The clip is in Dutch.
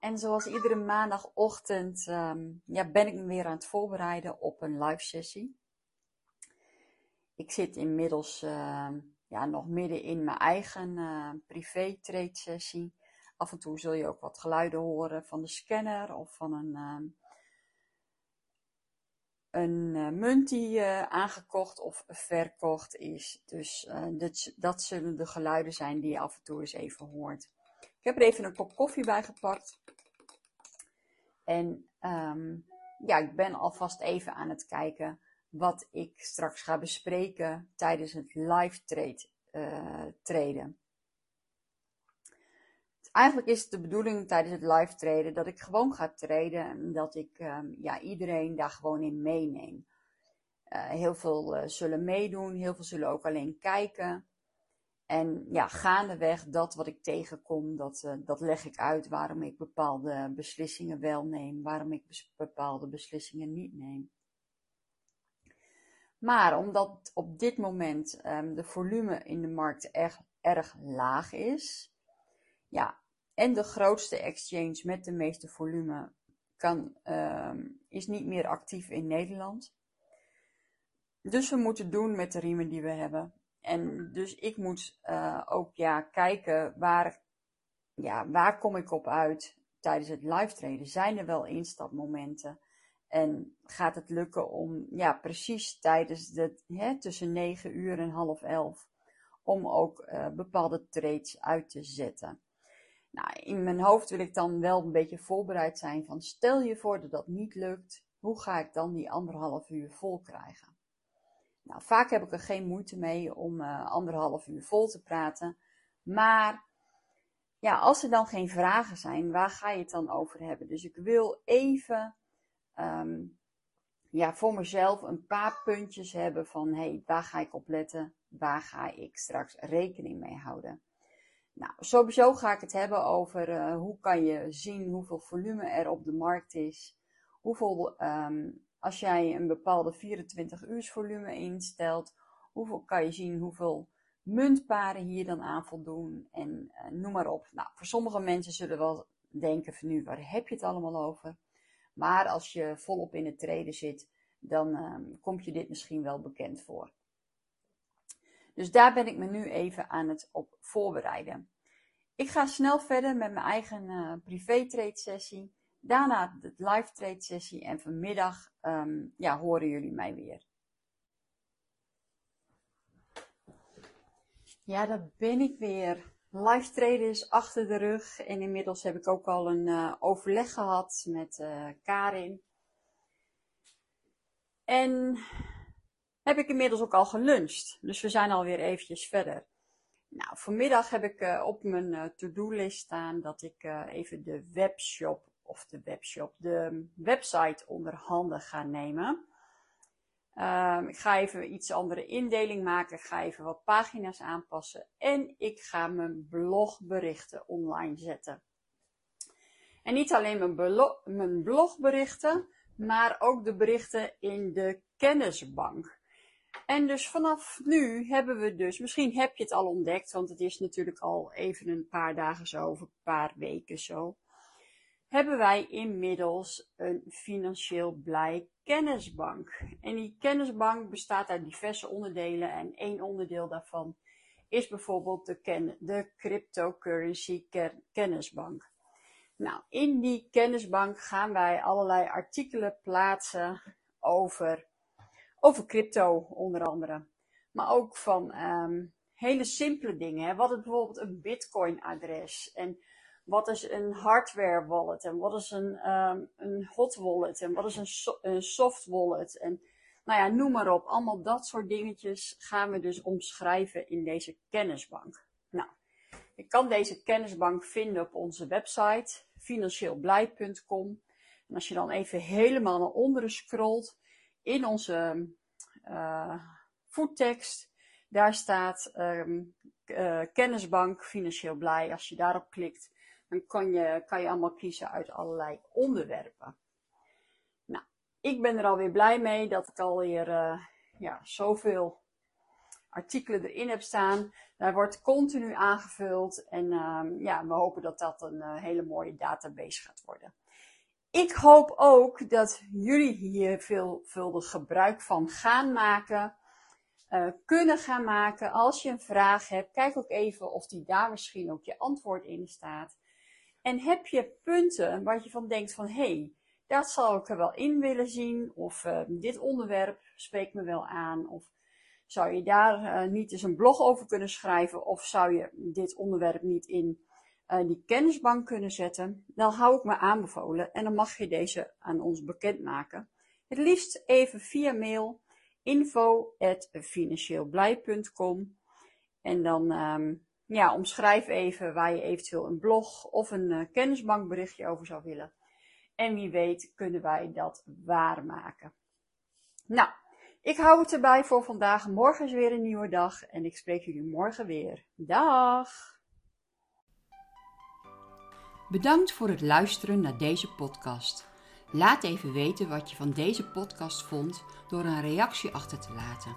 En zoals iedere maandagochtend ehm, ja, ben ik me weer aan het voorbereiden op een live sessie. Ik zit inmiddels ehm, ja, nog midden in mijn eigen uh, privé trade sessie. Af en toe zul je ook wat geluiden horen van de scanner of van een, ehm, een uh, munt die aangekocht of verkocht is. Dus dat, dat zullen de geluiden zijn die je af en toe eens even hoort. Ik heb er even een kop koffie bij gepakt. En um, ja, ik ben alvast even aan het kijken wat ik straks ga bespreken tijdens het live trade, traden. Eigenlijk is het de bedoeling tijdens het live traden dat ik gewoon ga traden en dat ik um, ja, iedereen daar gewoon in meeneem. Uh, heel veel uh, zullen meedoen, heel veel zullen ook alleen kijken. En ja, gaandeweg dat wat ik tegenkom, dat, uh, dat leg ik uit waarom ik bepaalde beslissingen wel neem, waarom ik bepaalde beslissingen niet neem. Maar omdat op dit moment um, de volume in de markt erg, erg laag is, ja, en de grootste exchange met de meeste volume kan, um, is niet meer actief in Nederland. Dus we moeten doen met de riemen die we hebben. En dus ik moet uh, ook ja, kijken waar, ja, waar kom ik op uit tijdens het live traden. Zijn er wel instapmomenten? En gaat het lukken om ja, precies tijdens de, hè, tussen 9 uur en half 11 om ook uh, bepaalde trades uit te zetten? Nou, in mijn hoofd wil ik dan wel een beetje voorbereid zijn van stel je voor dat dat niet lukt, hoe ga ik dan die anderhalf uur vol krijgen? Nou, vaak heb ik er geen moeite mee om uh, anderhalf uur vol te praten. Maar ja, als er dan geen vragen zijn, waar ga je het dan over hebben? Dus ik wil even um, ja, voor mezelf een paar puntjes hebben van hey, waar ga ik op letten? Waar ga ik straks rekening mee houden? Nou, sowieso ga ik het hebben over uh, hoe kan je zien hoeveel volume er op de markt is. Hoeveel um, als jij een bepaalde 24 uur volume instelt, hoeveel kan je zien hoeveel muntparen hier dan aan voldoen en uh, noem maar op. Nou, voor sommige mensen zullen wel denken van nu, waar heb je het allemaal over? Maar als je volop in het treden zit, dan uh, komt je dit misschien wel bekend voor. Dus daar ben ik me nu even aan het op voorbereiden. Ik ga snel verder met mijn eigen uh, privé trade sessie. Daarna de live trade sessie en vanmiddag um, ja, horen jullie mij weer. Ja, daar ben ik weer. Live traden is achter de rug en inmiddels heb ik ook al een uh, overleg gehad met uh, Karin. En heb ik inmiddels ook al geluncht. Dus we zijn alweer eventjes verder. Nou, vanmiddag heb ik uh, op mijn to-do-list staan dat ik even de webshop of de webshop, de website onder handen gaan nemen. Um, ik ga even iets andere indeling maken. Ik ga even wat pagina's aanpassen. En ik ga mijn blogberichten online zetten. En niet alleen mijn, mijn blogberichten, maar ook de berichten in de kennisbank. En dus vanaf nu hebben we dus, misschien heb je het al ontdekt, want het is natuurlijk al even een paar dagen zo, of een paar weken zo hebben wij inmiddels een financieel blij kennisbank. En die kennisbank bestaat uit diverse onderdelen en één onderdeel daarvan is bijvoorbeeld de, ken de cryptocurrency kennisbank. Nou, in die kennisbank gaan wij allerlei artikelen plaatsen over, over crypto onder andere. Maar ook van um, hele simpele dingen. Hè. Wat is bijvoorbeeld een bitcoin adres en wat is een hardware wallet en wat is een, um, een hot wallet en wat is een, een soft wallet en nou ja, noem maar op. Allemaal dat soort dingetjes gaan we dus omschrijven in deze kennisbank. Nou, je kan deze kennisbank vinden op onze website financieelblij.com. En als je dan even helemaal naar onderen scrolt in onze uh, voettekst, daar staat um, uh, kennisbank financieel blij. Als je daarop klikt, dan kan je, kan je allemaal kiezen uit allerlei onderwerpen. Nou, ik ben er alweer blij mee dat ik alweer uh, ja, zoveel artikelen erin heb staan. Daar wordt continu aangevuld en uh, ja, we hopen dat dat een uh, hele mooie database gaat worden. Ik hoop ook dat jullie hier veelvuldig gebruik van gaan maken, uh, kunnen gaan maken. Als je een vraag hebt, kijk ook even of die daar misschien ook je antwoord in staat. En heb je punten waar je van denkt van, hé, hey, dat zal ik er wel in willen zien, of uh, dit onderwerp spreekt me wel aan, of zou je daar uh, niet eens een blog over kunnen schrijven, of zou je dit onderwerp niet in uh, die kennisbank kunnen zetten, dan hou ik me aanbevolen en dan mag je deze aan ons bekendmaken. Het liefst even via mail info.financieelblij.com en dan um, ja, omschrijf even waar je eventueel een blog of een uh, kennisbankberichtje over zou willen. En wie weet kunnen wij dat waarmaken. Nou, ik hou het erbij voor vandaag. Morgen is weer een nieuwe dag en ik spreek jullie morgen weer. Dag! Bedankt voor het luisteren naar deze podcast. Laat even weten wat je van deze podcast vond door een reactie achter te laten.